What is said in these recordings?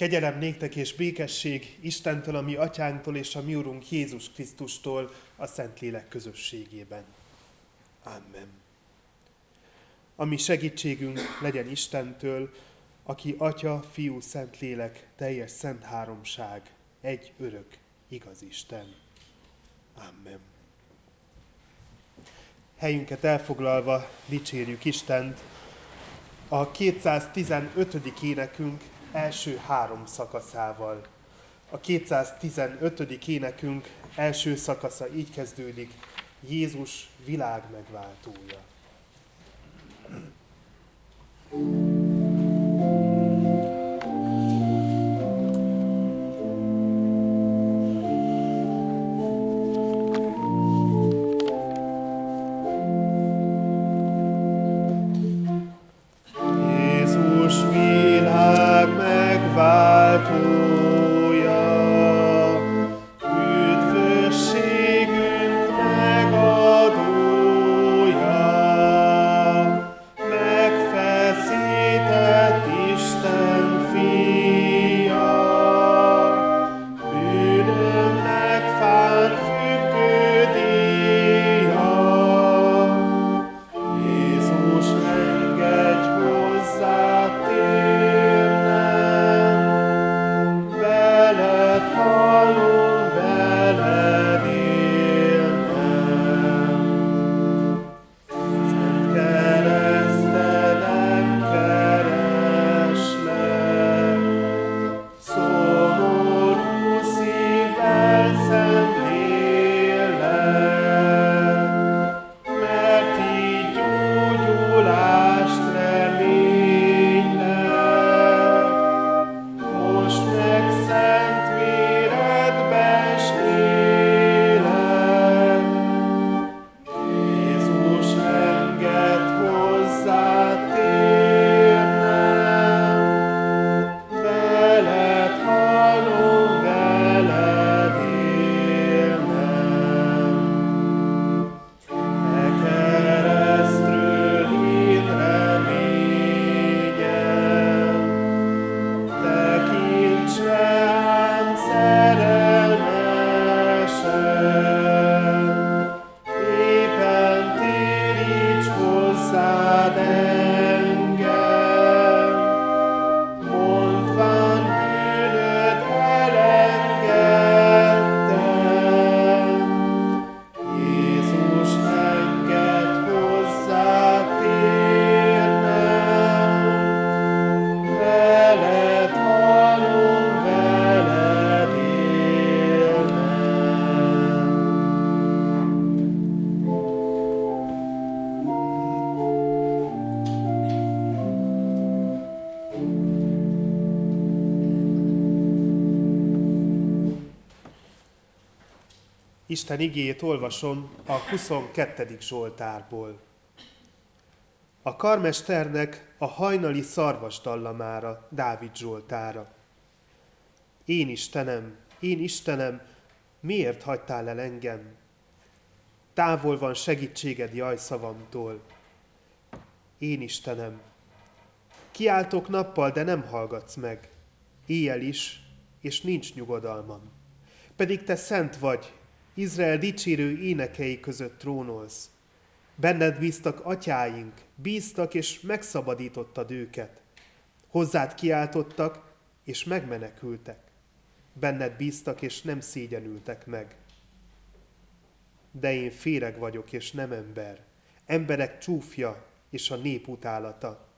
Kegyelem néktek és békesség Istentől, a mi atyánktól és a mi Urunk Jézus Krisztustól a Szentlélek közösségében. Amen. A mi segítségünk legyen Istentől, aki Atya, Fiú, Szentlélek, teljes szent háromság, egy örök, igaz Isten. Amen. Helyünket elfoglalva dicsérjük Istent. A 215. énekünk első három szakaszával. A 215. énekünk első szakasza így kezdődik, Jézus világ megváltója. thank you Isten igéjét olvasom a 22. Zsoltárból. A karmesternek a hajnali szarvas dallamára, Dávid Zsoltára. Én Istenem, én Istenem, miért hagytál el engem? Távol van segítséged jajszavamtól. Én Istenem, kiáltok nappal, de nem hallgatsz meg, éjjel is, és nincs nyugodalmam. Pedig te szent vagy, Izrael dicsérő énekei között trónolsz. Benned bíztak atyáink, bíztak és megszabadítottad őket. Hozzád kiáltottak, és megmenekültek. Benned bíztak, és nem szégyenültek meg. De én féreg vagyok, és nem ember. Emberek csúfja, és a nép utálata.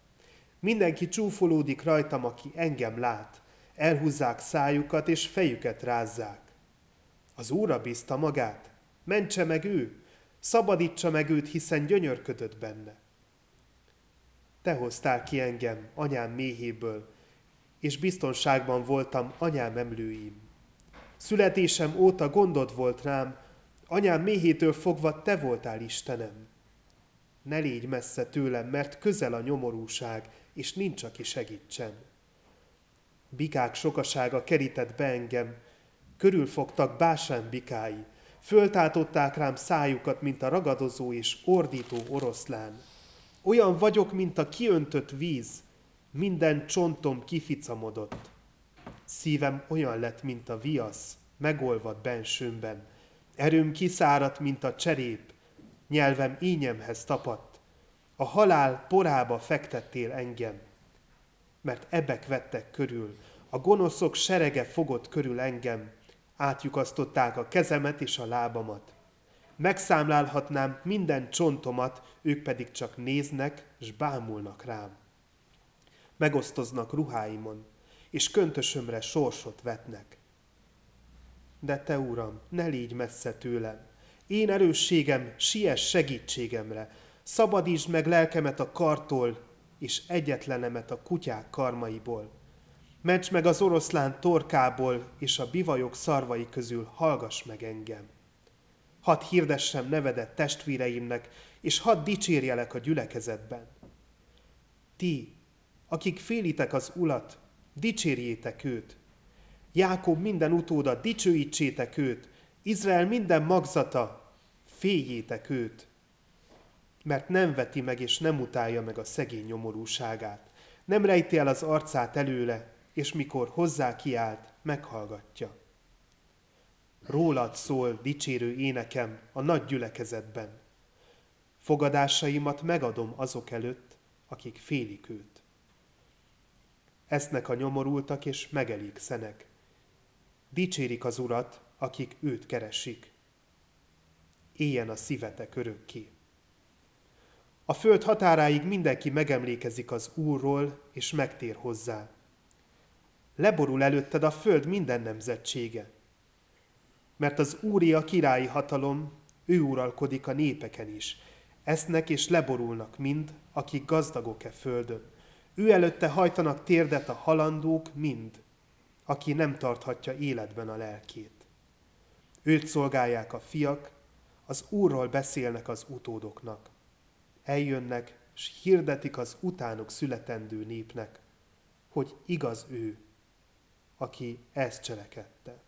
Mindenki csúfolódik rajtam, aki engem lát. Elhúzzák szájukat, és fejüket rázzák. Az Úrra bízta magát, mentse meg ő, szabadítsa meg őt, hiszen gyönyörködött benne. Te hoztál ki engem anyám méhéből, és biztonságban voltam anyám emlőim. Születésem óta gondod volt rám, anyám méhétől fogva te voltál Istenem. Ne légy messze tőlem, mert közel a nyomorúság, és nincs, aki segítsen. Bikák sokasága kerített be engem, Körülfogtak Básán bikái, föltáltották rám szájukat, mint a ragadozó és ordító oroszlán. Olyan vagyok, mint a kiöntött víz, minden csontom kificamodott. Szívem olyan lett, mint a viasz, megolvad bensőmben. Erőm kiszáradt, mint a cserép, nyelvem ínyemhez tapadt. A halál porába fektettél engem, mert ebek vettek körül, a gonoszok serege fogott körül engem, átjukasztották a kezemet és a lábamat. Megszámlálhatnám minden csontomat, ők pedig csak néznek, s bámulnak rám. Megosztoznak ruháimon, és köntösömre sorsot vetnek. De te, Uram, ne légy messze tőlem. Én erősségem, siess segítségemre. Szabadítsd meg lelkemet a kartól, és egyetlenemet a kutyák karmaiból. Ments meg az oroszlán torkából, és a bivajok szarvai közül hallgass meg engem. Hadd hirdessem nevedet testvéreimnek, és hadd dicsérjelek a gyülekezetben. Ti, akik félitek az ulat, dicsérjétek őt. Jákob minden utóda, dicsőítsétek őt. Izrael minden magzata, féljétek őt. Mert nem veti meg és nem utálja meg a szegény nyomorúságát. Nem rejti el az arcát előle, és mikor hozzá kiált, meghallgatja. Rólad szól dicsérő énekem a nagy gyülekezetben. Fogadásaimat megadom azok előtt, akik félik őt. Esznek a nyomorultak és megelígszenek. Dicsérik az Urat, akik őt keresik. Éljen a szívetek örökké. A föld határáig mindenki megemlékezik az Úrról, és megtér hozzá. Leborul előtted a föld minden nemzetsége. Mert az Úri a királyi hatalom, ő uralkodik a népeken is. Esznek és leborulnak mind, akik gazdagok-e földön. Ő előtte hajtanak térdet a halandók mind, aki nem tarthatja életben a lelkét. Őt szolgálják a fiak, az Úrról beszélnek az utódoknak. Eljönnek, s hirdetik az utánok születendő népnek, hogy igaz ő, aki ezt cselekedte.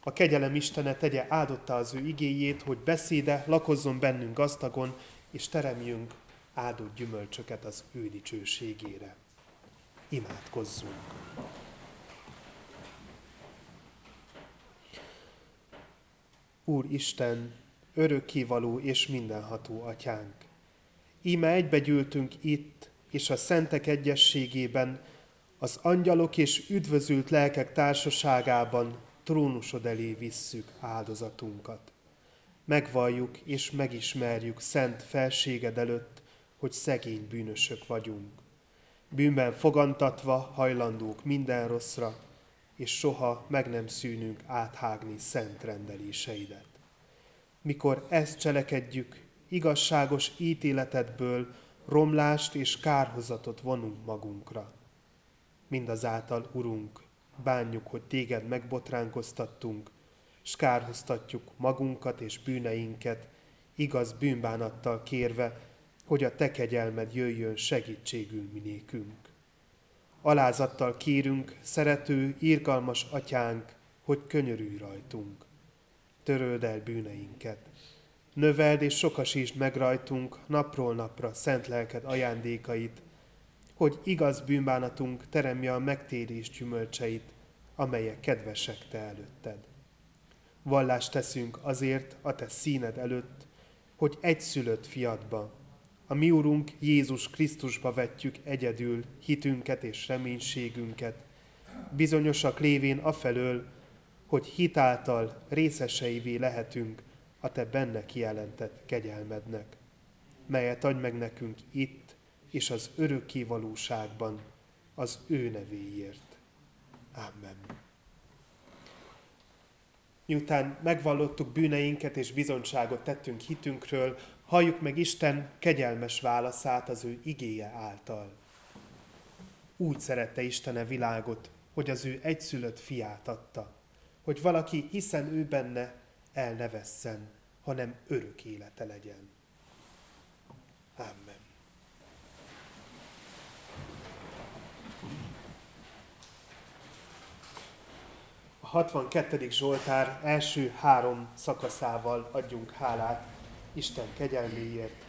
A kegyelem Istene tegye áldotta az ő igéjét, hogy beszéde lakozzon bennünk gazdagon, és teremjünk áldott gyümölcsöket az ő dicsőségére. Imádkozzunk! Úr Isten, örökkévaló és mindenható atyánk! Íme egybegyűltünk itt, és a szentek egyességében, az angyalok és üdvözült lelkek társaságában trónusod elé visszük áldozatunkat. Megvalljuk és megismerjük szent felséged előtt, hogy szegény bűnösök vagyunk. Bűnben fogantatva hajlandók minden rosszra, és soha meg nem szűnünk áthágni szent rendeléseidet. Mikor ezt cselekedjük, igazságos ítéletedből romlást és kárhozatot vonunk magunkra. Mindazáltal, Urunk, bánjuk, hogy téged megbotránkoztattunk, s kárhoztatjuk magunkat és bűneinket, igaz bűnbánattal kérve, hogy a te kegyelmed jöjjön segítségül minékünk. Alázattal kérünk, szerető, írgalmas atyánk, hogy könyörülj rajtunk. Töröld el bűneinket. Növeld és sokasítsd meg rajtunk napról napra szent lelked ajándékait, hogy igaz bűnbánatunk teremje a megtérés gyümölcseit, amelyek kedvesek te előtted. Vallást teszünk azért a te színed előtt, hogy egy szülött fiadba, a mi Urunk Jézus Krisztusba vetjük egyedül hitünket és reménységünket, bizonyosak lévén afelől, hogy hitáltal részeseivé lehetünk a Te benne kijelentett kegyelmednek, melyet adj meg nekünk itt és az örökké valóságban az ő nevéért. Amen. Miután megvallottuk bűneinket és bizonyságot tettünk hitünkről, halljuk meg Isten kegyelmes válaszát az ő igéje által. Úgy szerette Istene világot, hogy az ő egyszülött fiát adta, hogy valaki, hiszen ő benne, el ne vesszen, hanem örök élete legyen. Amen. 62. Zsoltár első három szakaszával adjunk hálát Isten kegyelméért.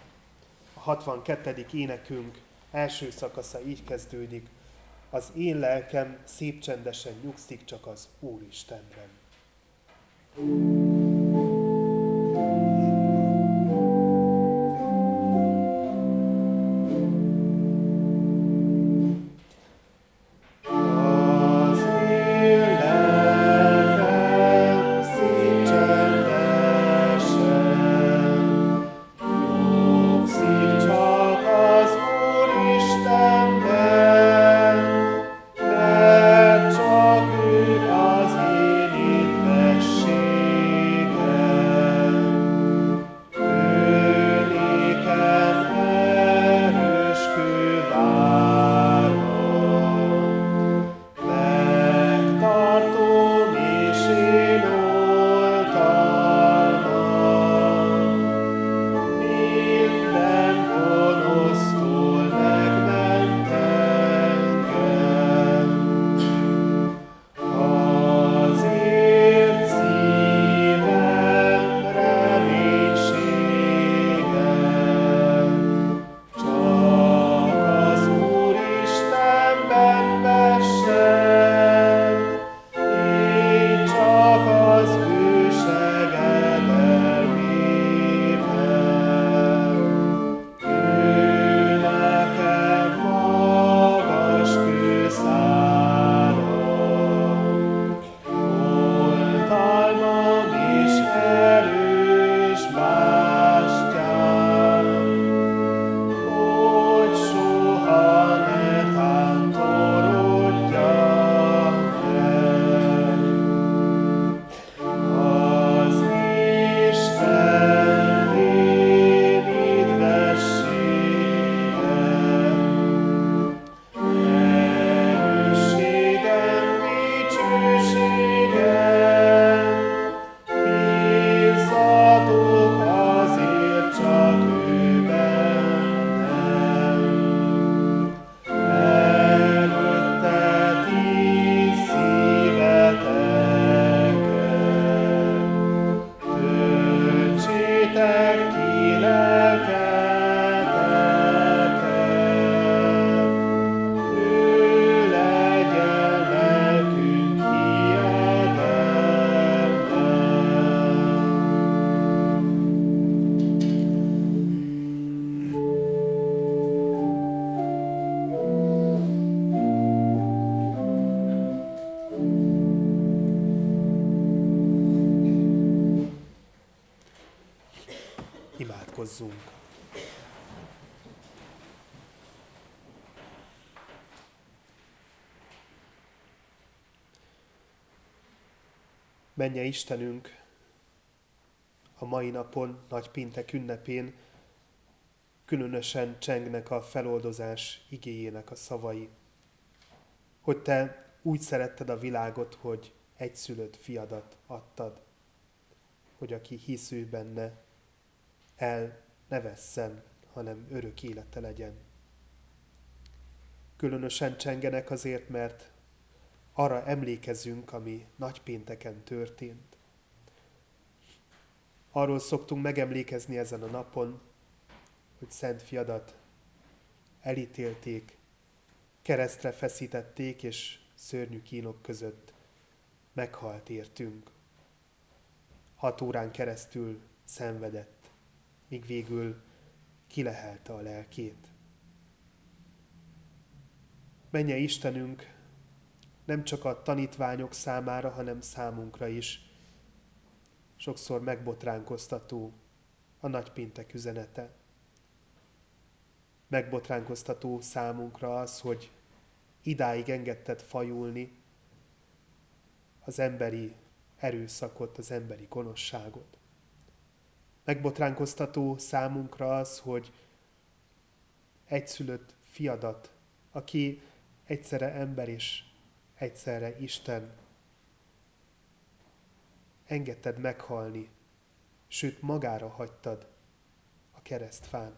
A 62. énekünk első szakasza így kezdődik. az én lelkem szép csendesen nyugszik csak az Úristenben. Imádkozzunk! Menje Istenünk, a mai napon, nagy péntek ünnepén, különösen csengnek a feloldozás igéjének a szavai. Hogy te úgy szeretted a világot, hogy egyszülött fiadat adtad, hogy aki hisz ő benne, el ne vesszen, hanem örök élete legyen. Különösen csengenek azért, mert arra emlékezünk, ami nagypénteken történt. Arról szoktunk megemlékezni ezen a napon, hogy Szent Fiadat elítélték, keresztre feszítették, és szörnyű kínok között meghalt értünk. Hat órán keresztül szenvedett míg végül kilehelte a lelkét. Menje Istenünk, nem csak a tanítványok számára, hanem számunkra is. Sokszor megbotránkoztató a nagypéntek üzenete. Megbotránkoztató számunkra az, hogy idáig engedted fajulni az emberi erőszakot, az emberi gonoszságot megbotránkoztató számunkra az, hogy egyszülött fiadat, aki egyszerre ember és egyszerre Isten, engedted meghalni, sőt magára hagytad a keresztfán.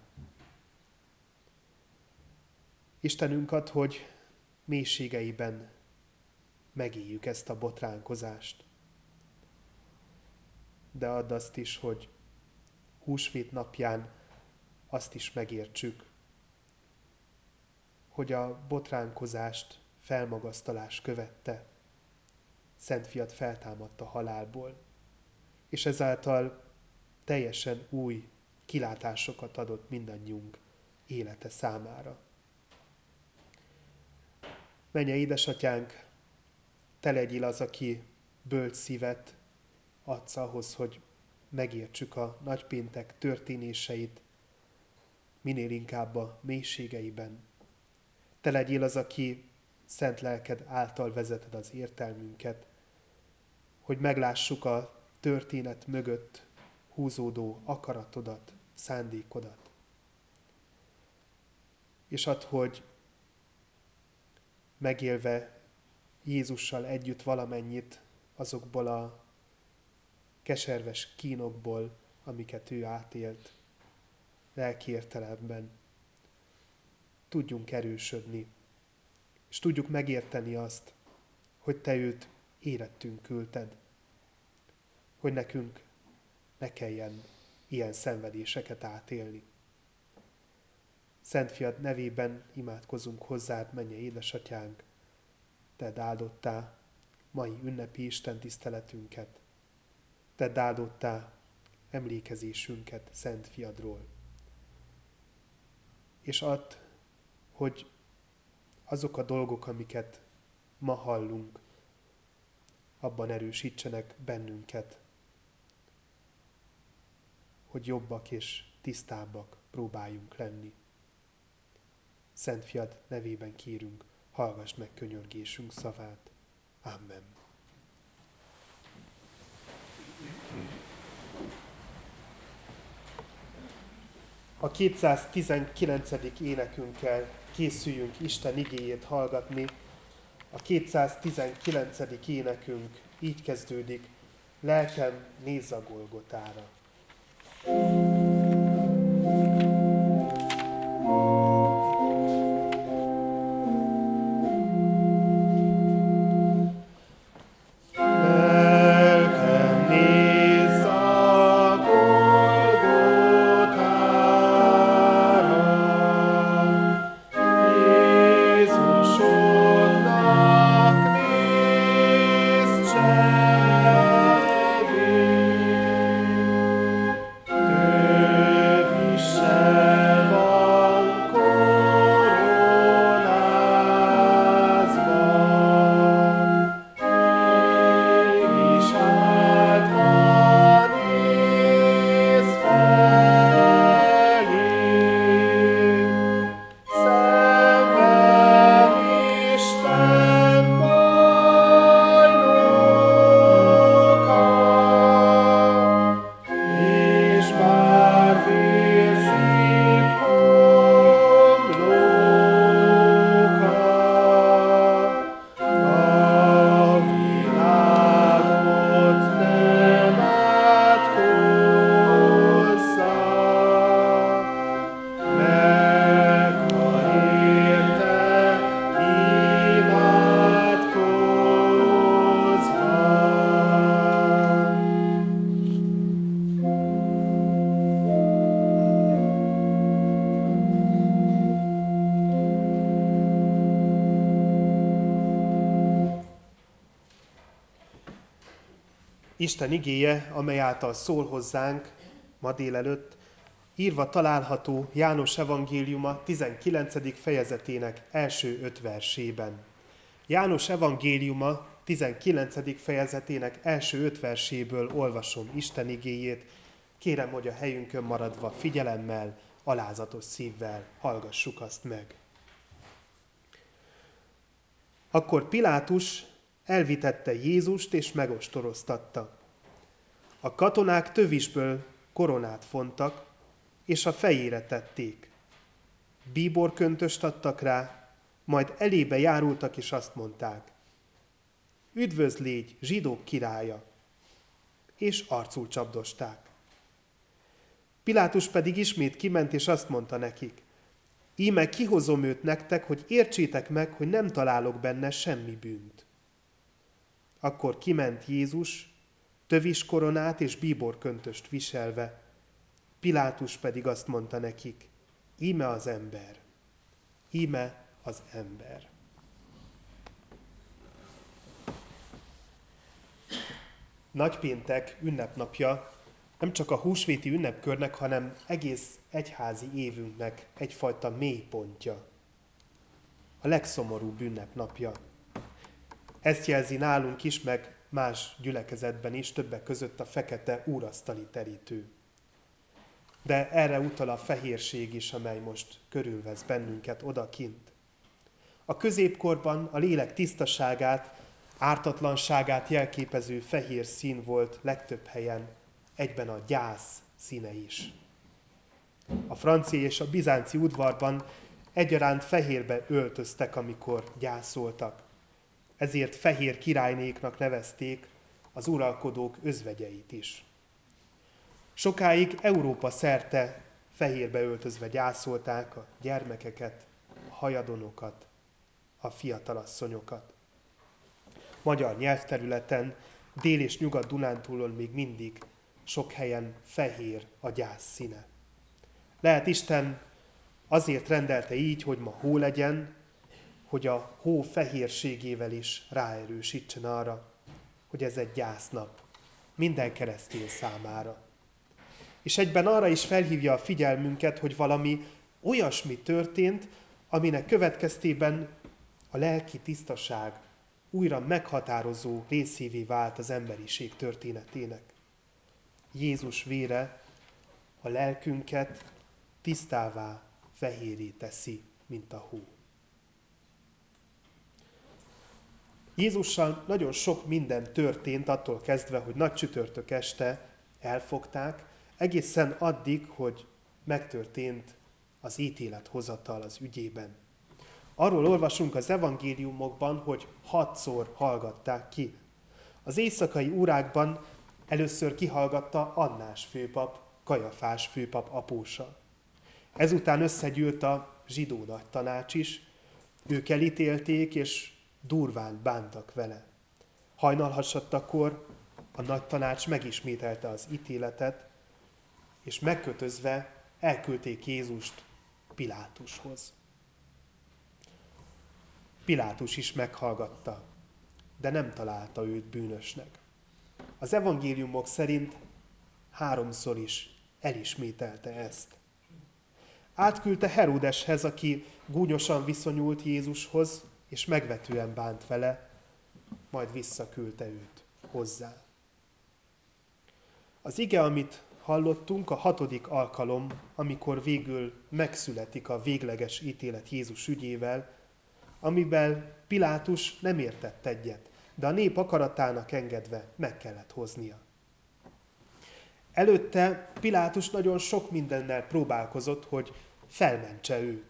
Istenünk ad, hogy mélységeiben megéljük ezt a botránkozást. De add azt is, hogy húsvét napján azt is megértsük, hogy a botránkozást, felmagasztalás követte. Szent fiat feltámadta halálból, és ezáltal teljesen új kilátásokat adott mindannyiunk élete számára. Menje édesatyánk, te legyél az, aki bölcs szívet adsz ahhoz, hogy megértsük a nagypéntek történéseit, minél inkább a mélységeiben. Te legyél az, aki szent lelked által vezeted az értelmünket, hogy meglássuk a történet mögött húzódó akaratodat, szándékodat. És add, hogy megélve Jézussal együtt valamennyit azokból a keserves kínokból, amiket ő átélt, lelki értelemben tudjunk erősödni, és tudjuk megérteni azt, hogy Te őt érettünk küldted, hogy nekünk ne kelljen ilyen szenvedéseket átélni. Szent Fiad nevében imádkozunk hozzád, menje édesatyánk, Te áldottá mai ünnepi Isten tiszteletünket, Te áldottá emlékezésünket Szent Fiadról. És add, hogy azok a dolgok, amiket ma hallunk, abban erősítsenek bennünket, hogy jobbak és tisztábbak próbáljunk lenni. Szent Fiad nevében kérünk, hallgass meg könyörgésünk szavát. Amen. A 219. énekünkkel készüljünk Isten igéjét hallgatni. A 219. énekünk így kezdődik, lelkem nézz a Golgotára. Isten igéje, amely által szól hozzánk ma délelőtt, írva található János evangéliuma 19. fejezetének első öt versében. János evangéliuma 19. fejezetének első öt verséből olvasom Isten igéjét, kérem, hogy a helyünkön maradva figyelemmel, alázatos szívvel hallgassuk azt meg. Akkor Pilátus elvitette Jézust és megostoroztatta. A katonák tövisből koronát fontak, és a fejére tették. Bíborköntöst adtak rá, majd elébe járultak, és azt mondták, Üdvözl légy, zsidók királya! És arcul csapdosták. Pilátus pedig ismét kiment, és azt mondta nekik, Íme kihozom őt nektek, hogy értsétek meg, hogy nem találok benne semmi bűnt. Akkor kiment Jézus, tövis koronát és bíbor köntöst viselve. Pilátus pedig azt mondta nekik, íme az ember, íme az ember. Nagypéntek ünnepnapja nem csak a húsvéti ünnepkörnek, hanem egész egyházi évünknek egyfajta mélypontja. A legszomorúbb ünnepnapja. Ezt jelzi nálunk is, meg más gyülekezetben is, többek között a fekete úrasztali terítő. De erre utal a fehérség is, amely most körülvesz bennünket odakint. A középkorban a lélek tisztaságát, ártatlanságát jelképező fehér szín volt legtöbb helyen, egyben a gyász színe is. A francia és a bizánci udvarban egyaránt fehérbe öltöztek, amikor gyászoltak. Ezért fehér királynéknak nevezték az uralkodók özvegyeit is. Sokáig Európa szerte fehérbe öltözve gyászolták a gyermekeket, a hajadonokat, a fiatalasszonyokat. Magyar nyelvterületen, Dél- és Nyugat-Dunántúlon még mindig sok helyen fehér a gyász színe. Lehet Isten azért rendelte így, hogy ma hó legyen, hogy a hó fehérségével is ráerősítsen arra, hogy ez egy gyásznap minden keresztény számára. És egyben arra is felhívja a figyelmünket, hogy valami olyasmi történt, aminek következtében a lelki tisztaság újra meghatározó részévé vált az emberiség történetének. Jézus vére a lelkünket tisztává, fehéré teszi, mint a hó. Jézussal nagyon sok minden történt, attól kezdve, hogy nagy csütörtök este elfogták, egészen addig, hogy megtörtént az ítélethozatal az ügyében. Arról olvasunk az evangéliumokban, hogy hatszor hallgatták ki. Az éjszakai órákban először kihallgatta Annás főpap, Kajafás főpap apósa. Ezután összegyűlt a zsidó nagy tanács is, ők elítélték, és durván bántak vele. Hajnalhasattakor a nagy tanács megismételte az ítéletet, és megkötözve elküldték Jézust Pilátushoz. Pilátus is meghallgatta, de nem találta őt bűnösnek. Az evangéliumok szerint háromszor is elismételte ezt. Átküldte Heródeshez, aki gúnyosan viszonyult Jézushoz, és megvetően bánt vele, majd visszaküldte őt hozzá. Az ige, amit hallottunk, a hatodik alkalom, amikor végül megszületik a végleges ítélet Jézus ügyével, amiben Pilátus nem értett egyet, de a nép akaratának engedve meg kellett hoznia. Előtte Pilátus nagyon sok mindennel próbálkozott, hogy felmentse őt.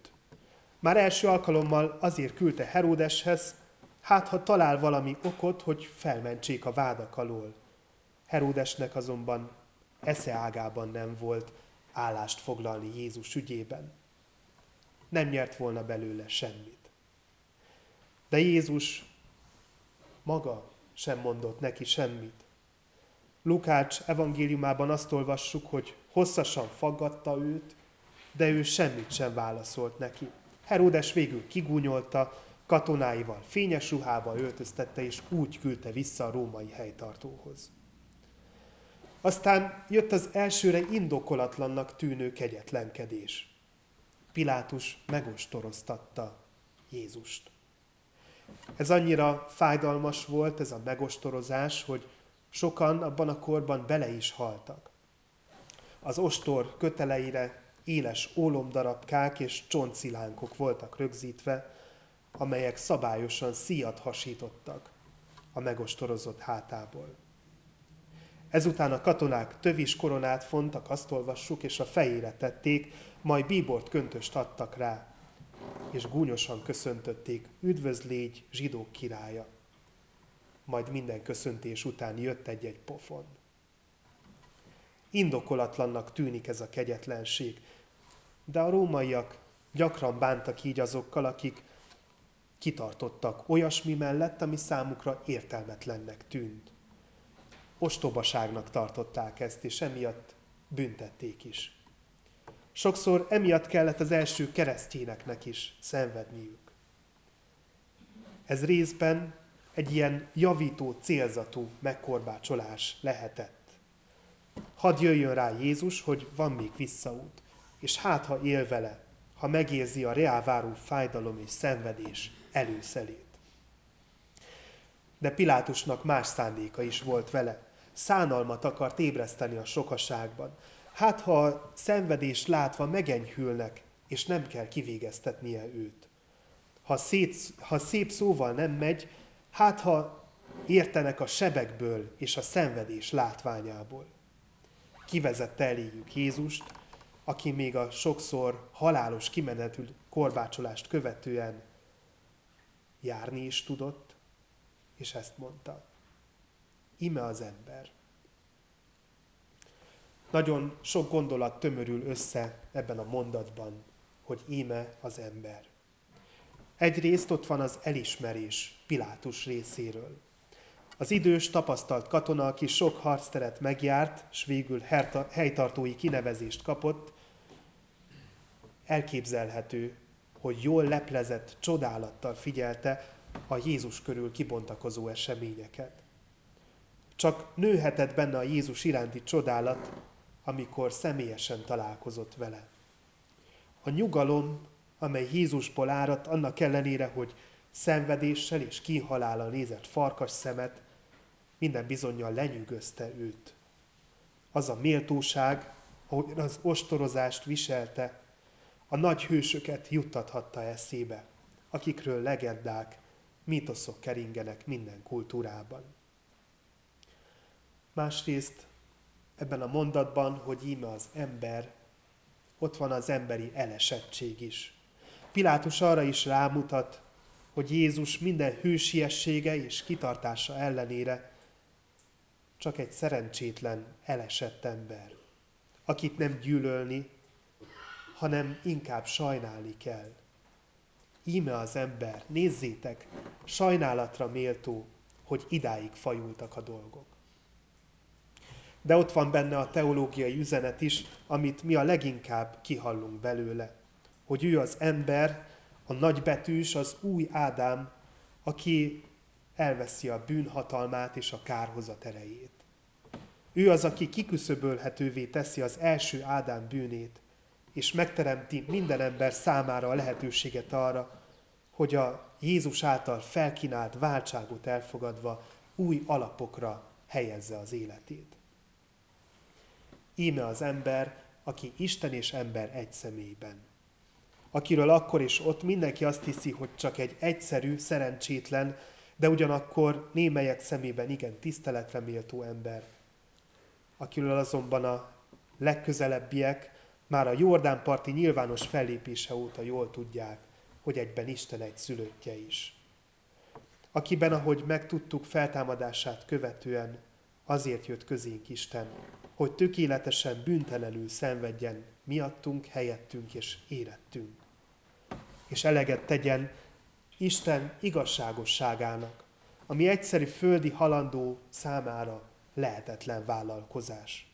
Már első alkalommal azért küldte Heródeshez, hát ha talál valami okot, hogy felmentsék a vádak alól. Heródesnek azonban esze ágában nem volt állást foglalni Jézus ügyében. Nem nyert volna belőle semmit. De Jézus maga sem mondott neki semmit. Lukács evangéliumában azt olvassuk, hogy hosszasan faggatta őt, de ő semmit sem válaszolt neki. Heródes végül kigúnyolta, katonáival fényes ruhába öltöztette, és úgy küldte vissza a római helytartóhoz. Aztán jött az elsőre indokolatlannak tűnő kegyetlenkedés. Pilátus megostoroztatta Jézust. Ez annyira fájdalmas volt, ez a megostorozás, hogy sokan abban a korban bele is haltak. Az ostor köteleire éles ólomdarabkák és csontcilánkok voltak rögzítve, amelyek szabályosan szíjat hasítottak a megostorozott hátából. Ezután a katonák tövis koronát fontak, azt olvassuk, és a fejére tették, majd bíbort köntöst adtak rá és gúnyosan köszöntötték, üdvözlégy zsidók királya. Majd minden köszöntés után jött egy-egy pofon. Indokolatlannak tűnik ez a kegyetlenség, de a rómaiak gyakran bántak így azokkal, akik kitartottak olyasmi mellett, ami számukra értelmetlennek tűnt. Ostobaságnak tartották ezt, és emiatt büntették is. Sokszor emiatt kellett az első keresztényeknek is szenvedniük. Ez részben egy ilyen javító, célzatú megkorbácsolás lehetett. Hadd jöjjön rá Jézus, hogy van még visszaút, és hát ha él vele, ha megérzi a reálváró fájdalom és szenvedés előszelét. De Pilátusnak más szándéka is volt vele. Szánalmat akart ébreszteni a sokaságban. Hát ha a szenvedést látva megenyhülnek, és nem kell kivégeztetnie őt. Ha, szét, ha szép szóval nem megy, hát ha értenek a sebekből és a szenvedés látványából. Kivezette eléjük Jézust, aki még a sokszor halálos kimenetű korbácsolást követően járni is tudott, és ezt mondta. Ime az ember. Nagyon sok gondolat tömörül össze ebben a mondatban, hogy íme az ember. Egyrészt ott van az elismerés Pilátus részéről. Az idős, tapasztalt katona, aki sok harcteret megjárt, s végül helytartói kinevezést kapott, elképzelhető, hogy jól leplezett csodálattal figyelte a Jézus körül kibontakozó eseményeket. Csak nőhetett benne a Jézus iránti csodálat, amikor személyesen találkozott vele. A nyugalom, amely Jézusból áradt, annak ellenére, hogy szenvedéssel és kihalállal nézett farkas szemet, minden bizonyal lenyűgözte őt. Az a méltóság, ahogy az ostorozást viselte, a nagy hősöket juttathatta eszébe, akikről legendák, mítoszok keringenek minden kultúrában. Másrészt ebben a mondatban, hogy íme az ember, ott van az emberi elesettség is. Pilátus arra is rámutat, hogy Jézus minden hősiessége és kitartása ellenére csak egy szerencsétlen, elesett ember, akit nem gyűlölni, hanem inkább sajnálni kell. Íme az ember, nézzétek, sajnálatra méltó, hogy idáig fajultak a dolgok. De ott van benne a teológiai üzenet is, amit mi a leginkább kihallunk belőle, hogy ő az ember, a nagybetűs, az új Ádám, aki elveszi a bűnhatalmát és a kárhozat erejét. Ő az, aki kiküszöbölhetővé teszi az első Ádám bűnét, és megteremti minden ember számára a lehetőséget arra, hogy a Jézus által felkínált váltságot elfogadva új alapokra helyezze az életét. Íme az ember, aki Isten és ember egy személyben. Akiről akkor és ott mindenki azt hiszi, hogy csak egy egyszerű, szerencsétlen, de ugyanakkor némelyek szemében igen tiszteletre méltó ember. Akiről azonban a legközelebbiek már a Jordán parti nyilvános fellépése óta jól tudják, hogy egyben Isten egy szülöttje is. Akiben, ahogy megtudtuk feltámadását követően, azért jött közénk Isten, hogy tökéletesen büntelenül szenvedjen miattunk, helyettünk és érettünk. És eleget tegyen Isten igazságosságának, ami egyszerű földi halandó számára lehetetlen vállalkozás.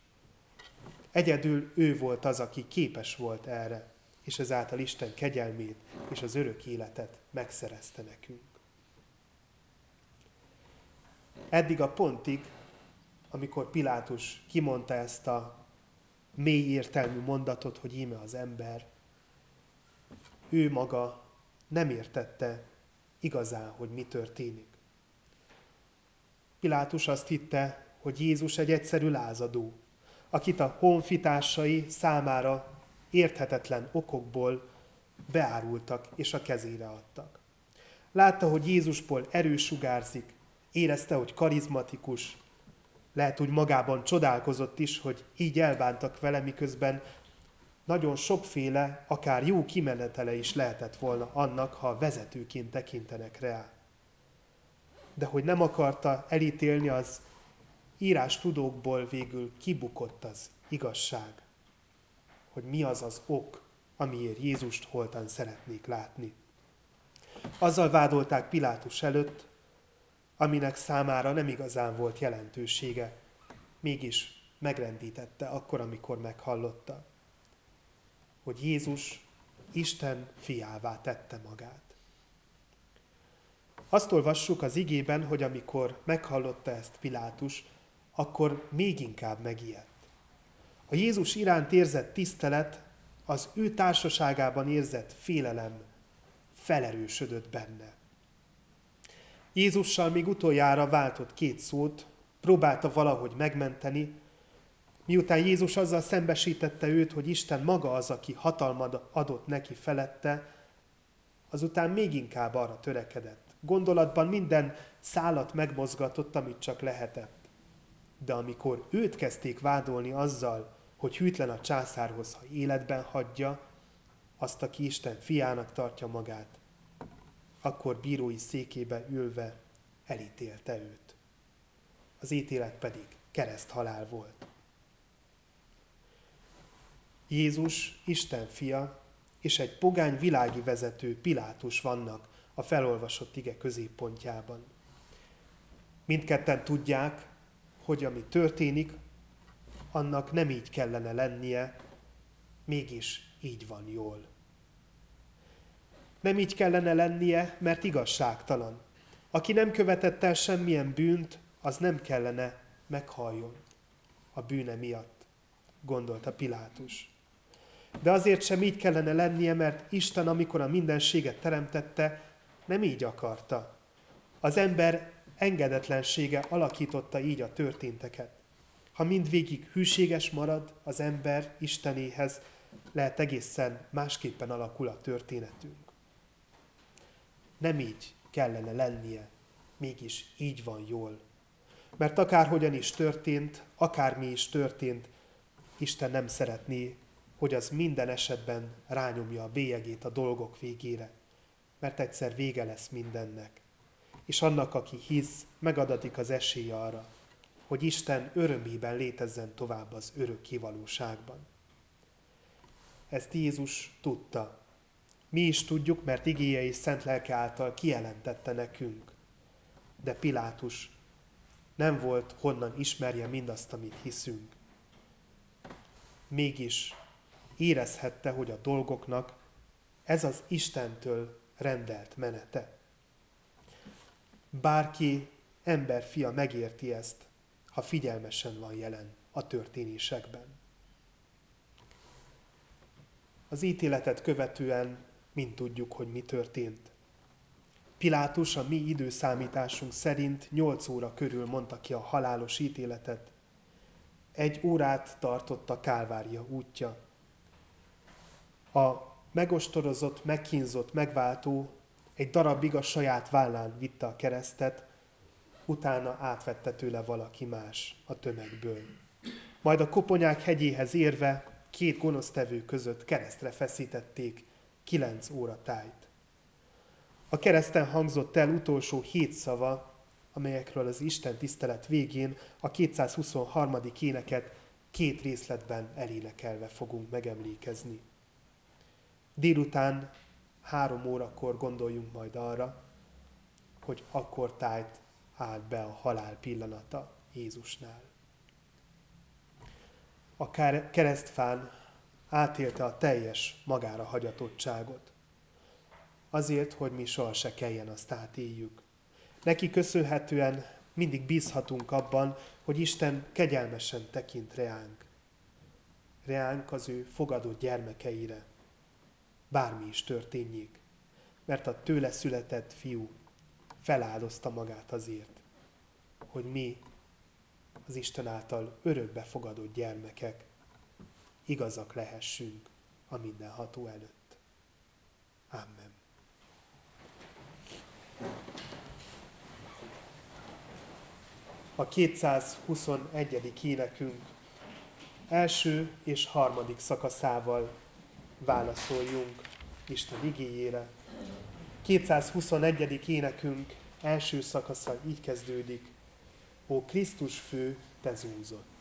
Egyedül ő volt az, aki képes volt erre, és ezáltal Isten kegyelmét és az örök életet megszerezte nekünk. Eddig a pontig, amikor Pilátus kimondta ezt a mély értelmű mondatot, hogy íme az ember, ő maga nem értette igazán, hogy mi történik. Pilátus azt hitte, hogy Jézus egy egyszerű lázadó, akit a honfitársai számára érthetetlen okokból beárultak és a kezére adtak. Látta, hogy Jézusból erő sugárzik, érezte, hogy karizmatikus, lehet, hogy magában csodálkozott is, hogy így elbántak vele, miközben nagyon sokféle, akár jó kimenetele is lehetett volna annak, ha vezetőként tekintenek rá. De hogy nem akarta elítélni, az írás tudókból végül kibukott az igazság, hogy mi az az ok, amiért Jézust holtan szeretnék látni. Azzal vádolták Pilátus előtt, aminek számára nem igazán volt jelentősége, mégis megrendítette akkor, amikor meghallotta, hogy Jézus Isten fiává tette magát. Azt olvassuk az igében, hogy amikor meghallotta ezt Pilátus, akkor még inkább megijedt. A Jézus iránt érzett tisztelet, az ő társaságában érzett félelem felerősödött benne. Jézussal még utoljára váltott két szót, próbálta valahogy megmenteni, miután Jézus azzal szembesítette őt, hogy Isten maga az, aki hatalmat adott neki felette, azután még inkább arra törekedett. Gondolatban minden szálat megmozgatott, amit csak lehetett. De amikor őt kezdték vádolni azzal, hogy hűtlen a császárhoz, ha életben hagyja, azt, aki Isten fiának tartja magát, akkor bírói székébe ülve elítélte őt. Az ítélet pedig kereszthalál volt. Jézus, Isten fia, és egy pogány világi vezető Pilátus vannak a felolvasott ige középpontjában. Mindketten tudják, hogy ami történik, annak nem így kellene lennie, mégis így van jól. Nem így kellene lennie, mert igazságtalan. Aki nem követett el semmilyen bűnt, az nem kellene meghalljon a bűne miatt, gondolta Pilátus. De azért sem így kellene lennie, mert Isten, amikor a mindenséget teremtette, nem így akarta. Az ember engedetlensége alakította így a történteket. Ha mindvégig hűséges marad az ember Istenéhez, lehet egészen másképpen alakul a történetünk. Nem így kellene lennie, mégis így van jól. Mert akárhogyan is történt, akármi is történt, Isten nem szeretné, hogy az minden esetben rányomja a bélyegét a dolgok végére, mert egyszer vége lesz mindennek. És annak, aki hisz, megadatik az esély arra, hogy Isten örömében létezzen tovább az örök kivalóságban. Ezt Jézus tudta. Mi is tudjuk, mert igéje és szent lelke által kijelentette nekünk. De Pilátus nem volt honnan ismerje mindazt, amit hiszünk. Mégis érezhette, hogy a dolgoknak ez az Istentől rendelt menete. Bárki emberfia megérti ezt, ha figyelmesen van jelen a történésekben. Az ítéletet követően mind tudjuk, hogy mi történt. Pilátus a mi időszámításunk szerint 8 óra körül mondta ki a halálos ítéletet. Egy órát tartott a Kálvária útja. A megostorozott, megkínzott, megváltó egy darabig a saját vállán vitte a keresztet, utána átvette tőle valaki más a tömegből. Majd a koponyák hegyéhez érve két gonosztevő között keresztre feszítették kilenc óra tájt. A kereszten hangzott el utolsó hét szava, amelyekről az Isten tisztelet végén a 223. éneket két részletben elénekelve fogunk megemlékezni. Délután három órakor gondoljunk majd arra, hogy akkor tájt állt be a halál pillanata Jézusnál. A keresztfán átélte a teljes magára hagyatottságot. Azért, hogy mi soha se kelljen azt átéljük. Neki köszönhetően mindig bízhatunk abban, hogy Isten kegyelmesen tekint reánk. Reánk az ő fogadott gyermekeire. Bármi is történjék. Mert a tőle született fiú feláldozta magát azért, hogy mi az Isten által örökbe fogadott gyermekek igazak lehessünk a mindenható előtt. Amen. A 221. énekünk első és harmadik szakaszával válaszoljunk Isten igéjére. 221. énekünk első szakasza így kezdődik. Ó Krisztus fő, te zúzott.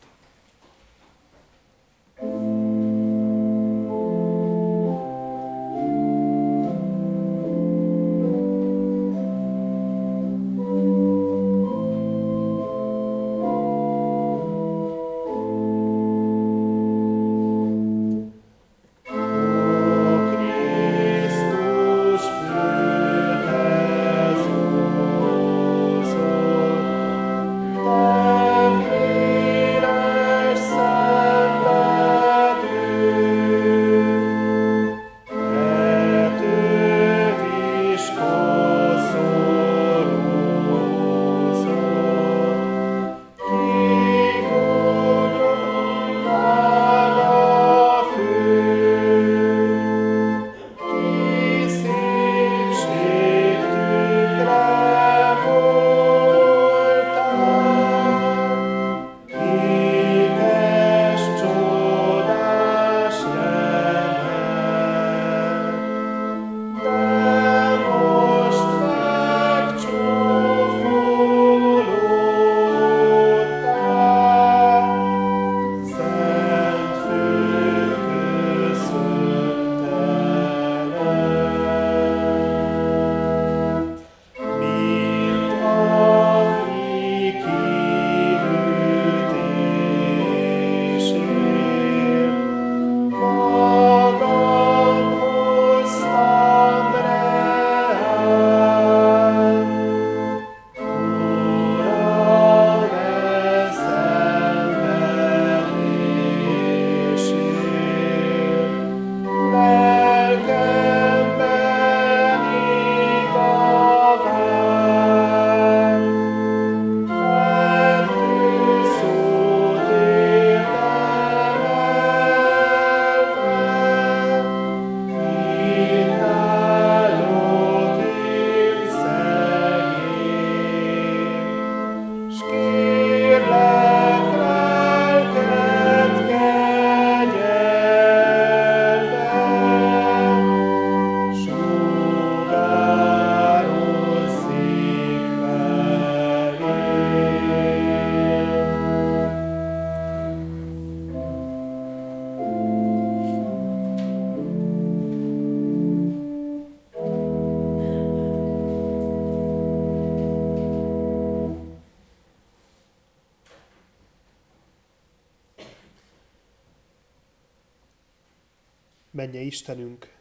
Menje Istenünk,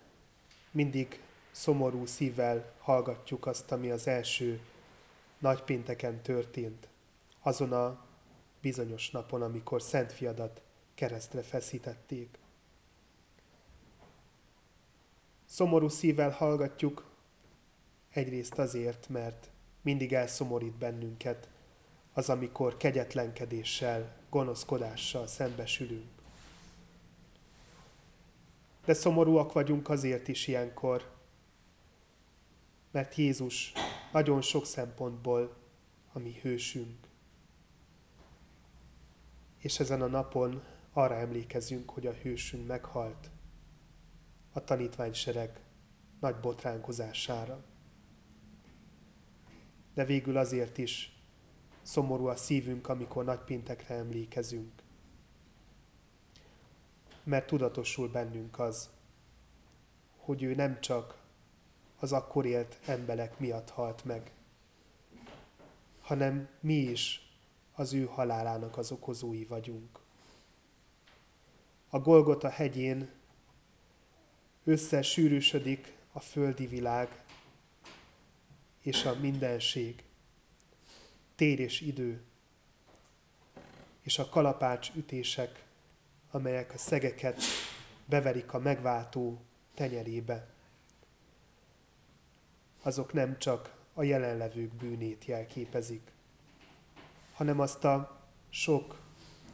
mindig szomorú szívvel hallgatjuk azt, ami az első nagypénteken történt, azon a bizonyos napon, amikor Szent Fiadat keresztre feszítették. Szomorú szívvel hallgatjuk, egyrészt azért, mert mindig elszomorít bennünket az, amikor kegyetlenkedéssel, gonoszkodással szembesülünk. De szomorúak vagyunk azért is ilyenkor, mert Jézus nagyon sok szempontból a mi hősünk. És ezen a napon arra emlékezünk, hogy a hősünk meghalt a tanítványsereg nagy botránkozására. De végül azért is szomorú a szívünk, amikor nagypéntekre emlékezünk. Mert tudatosul bennünk az, hogy ő nem csak az akkor élt emberek miatt halt meg, hanem mi is az ő halálának az okozói vagyunk. A Golgota hegyén összesűrűsödik a földi világ és a mindenség, tér és idő, és a kalapács ütések, amelyek a szegeket beverik a megváltó tenyerébe. Azok nem csak a jelenlevők bűnét jelképezik, hanem azt a sok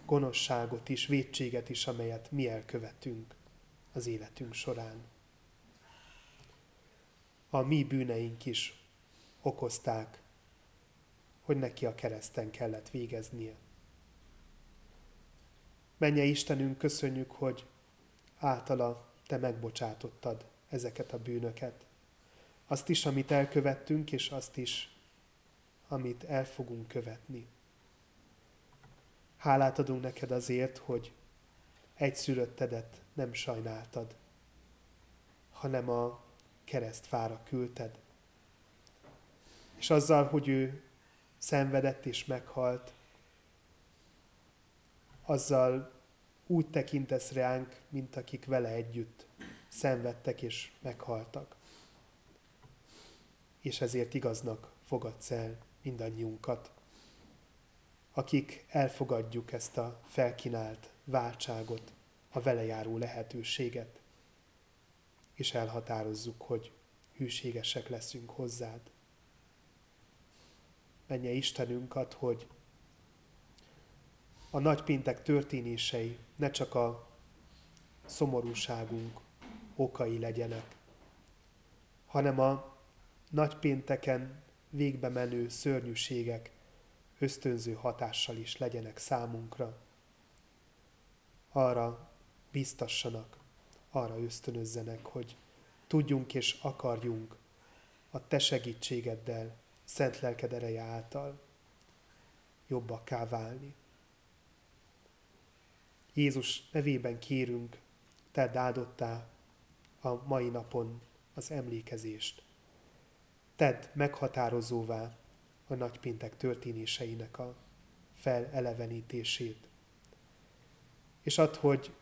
gonoszságot is, vétséget is, amelyet mi elkövetünk az életünk során. A mi bűneink is okozták, hogy neki a kereszten kellett végeznie. Menje Istenünk, köszönjük, hogy általa te megbocsátottad ezeket a bűnöket. Azt is, amit elkövettünk, és azt is, amit el fogunk követni. Hálát adunk neked azért, hogy egy szülöttedet nem sajnáltad, hanem a keresztfára küldted. És azzal, hogy ő szenvedett és meghalt, azzal úgy tekintesz ránk, mint akik vele együtt szenvedtek és meghaltak. És ezért igaznak fogadsz el mindannyiunkat, akik elfogadjuk ezt a felkinált váltságot, a vele járó lehetőséget, és elhatározzuk, hogy hűségesek leszünk hozzád. Menje Istenünk ad, hogy a nagypéntek történései ne csak a szomorúságunk okai legyenek, hanem a nagypénteken végbe menő szörnyűségek ösztönző hatással is legyenek számunkra. Arra biztassanak, arra ösztönözzenek, hogy tudjunk és akarjunk a Te segítségeddel, szent lelked ereje által jobbakká válni. Jézus nevében kérünk, Te áldottá a mai napon az emlékezést. Tedd meghatározóvá a nagypéntek történéseinek a felelevenítését. És add, hogy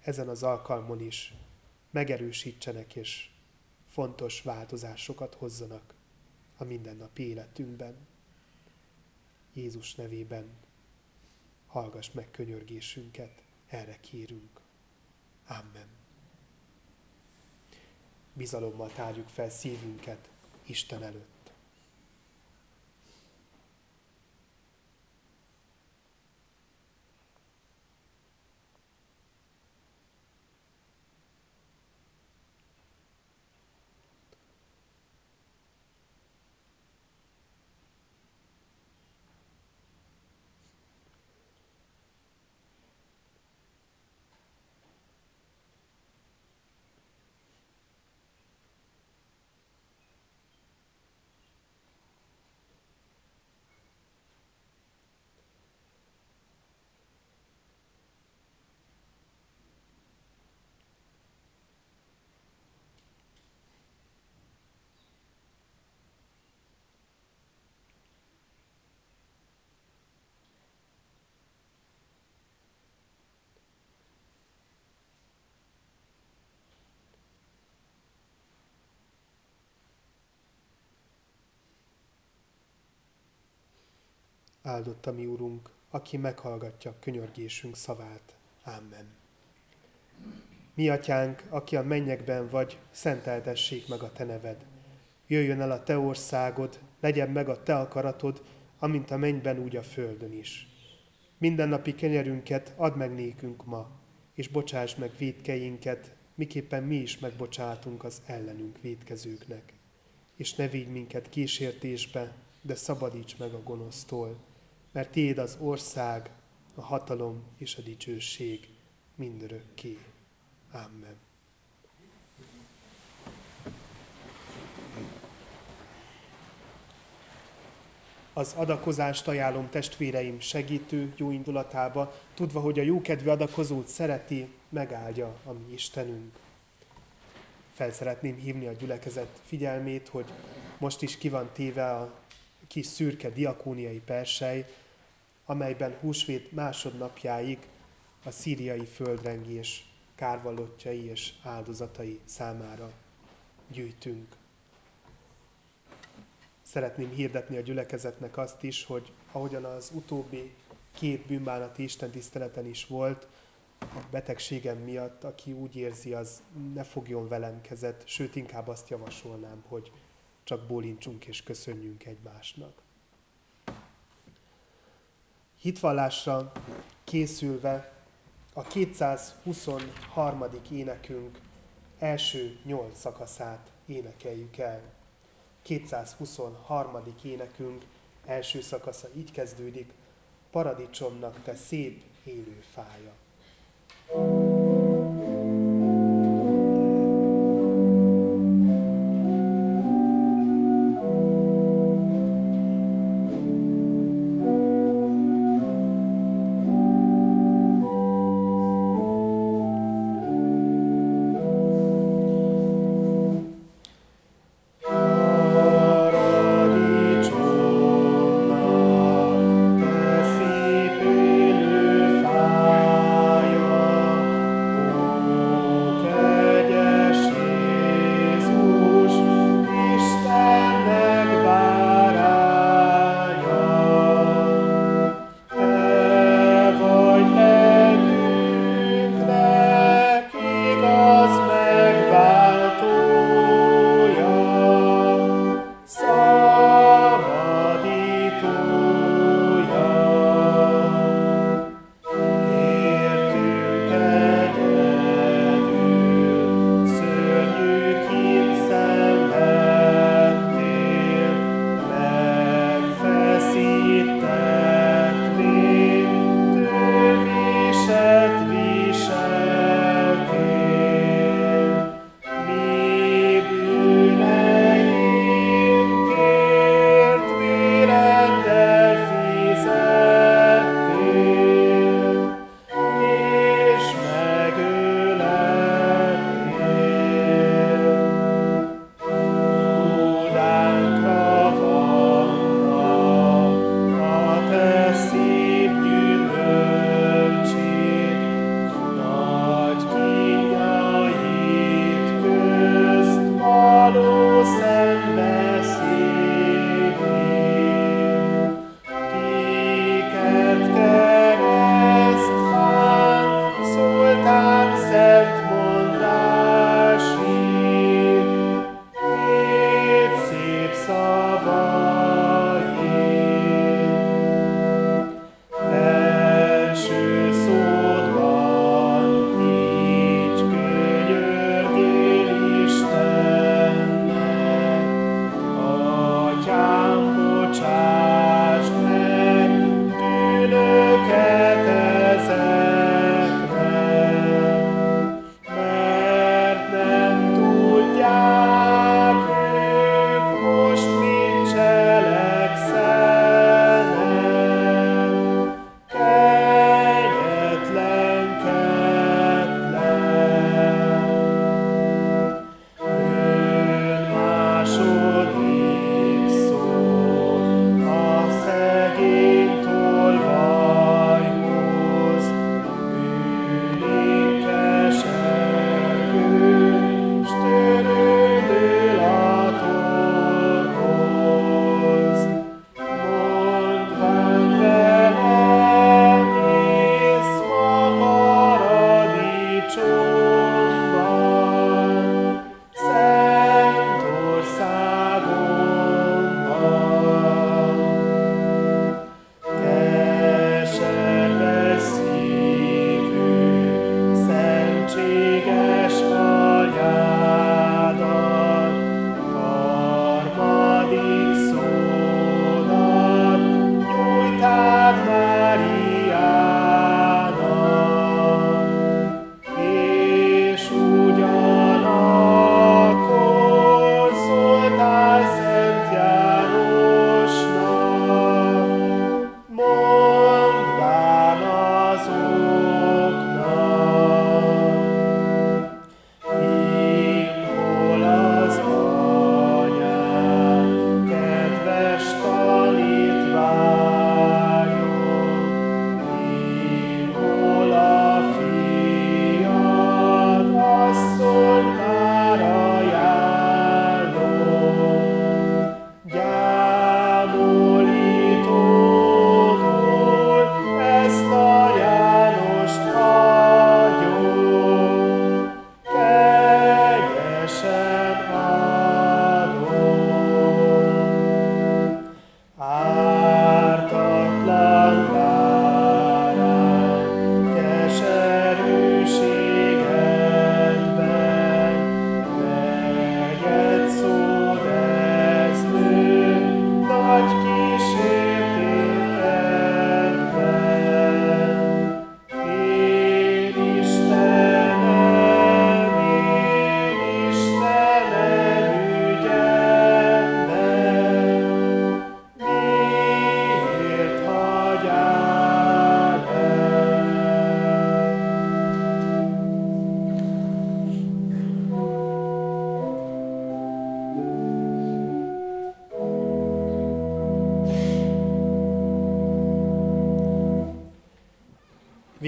ezen az alkalmon is megerősítsenek és fontos változásokat hozzanak a mindennapi életünkben. Jézus nevében hallgass meg könyörgésünket, erre kérünk. Amen. Bizalommal tárjuk fel szívünket Isten előtt. Áldott a mi Urunk, aki meghallgatja könyörgésünk szavát. Amen. Mi atyánk, aki a mennyekben vagy, szenteltessék meg a te neved. Jöjjön el a te országod, legyen meg a te akaratod, amint a mennyben, úgy a földön is. Mindennapi kenyerünket add meg nékünk ma, és bocsáss meg védkeinket, miképpen mi is megbocsátunk az ellenünk védkezőknek. És ne vigy minket kísértésbe, de szabadíts meg a gonosztól, mert Tiéd az ország, a hatalom és a dicsőség mindörökké. Amen. Az adakozást ajánlom testvéreim segítő jó indulatába, tudva, hogy a jókedvű adakozót szereti, megáldja a mi Istenünk. Fel szeretném hívni a gyülekezet figyelmét, hogy most is ki van téve a kis szürke diakóniai persely, amelyben húsvét másodnapjáig a szíriai földrengés kárvallottjai és áldozatai számára gyűjtünk. Szeretném hirdetni a gyülekezetnek azt is, hogy ahogyan az utóbbi két bűnbánati istentiszteleten is volt, a betegségem miatt, aki úgy érzi, az ne fogjon velem kezet, sőt inkább azt javasolnám, hogy csak bólincsunk és köszönjünk egymásnak. Hitvallásra készülve a 223. énekünk első nyolc szakaszát énekeljük el. 223. énekünk első szakasza így kezdődik, Paradicsomnak te szép élő fája. thank you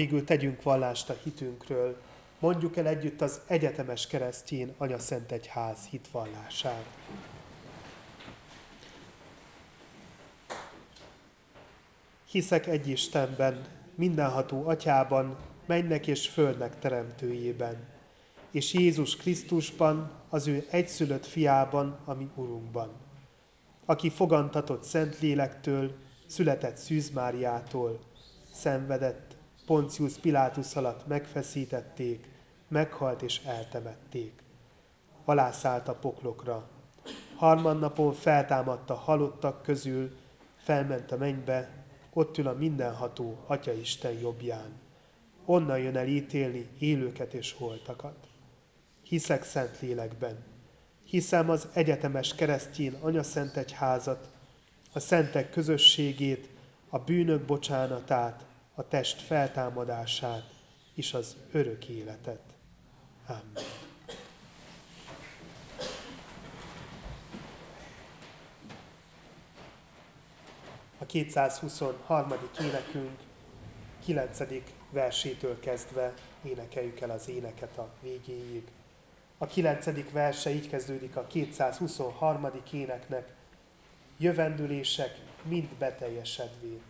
Végül tegyünk vallást a hitünkről, mondjuk el együtt az egyetemes keresztjén Anya Szent Egyház hitvallását. Hiszek egy Istenben, mindenható atyában, mennek és földnek teremtőjében, és Jézus Krisztusban, az ő egyszülött fiában, ami Urunkban, aki fogantatott Szent Lélektől, született Szűz Máriától, szenvedett, Poncius Pilátus alatt megfeszítették, meghalt és eltemették. Alászállt a poklokra. Harmadnapon feltámadt a halottak közül, felment a mennybe, ott ül a mindenható Atya Isten jobbján. Onnan jön el ítélni élőket és holtakat. Hiszek szent lélekben. Hiszem az egyetemes keresztjén Anya Szent Egyházat, a szentek közösségét, a bűnök bocsánatát, a test feltámadását és az örök életet. Amen. A 223. énekünk 9. versétől kezdve énekeljük el az éneket a végéig. A 9. verse így kezdődik a 223. éneknek, jövendülések mind beteljesedvén.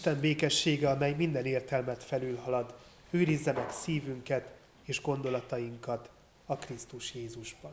Isten békessége, amely minden értelmet felülhalad, őrizze meg szívünket és gondolatainkat a Krisztus Jézusban.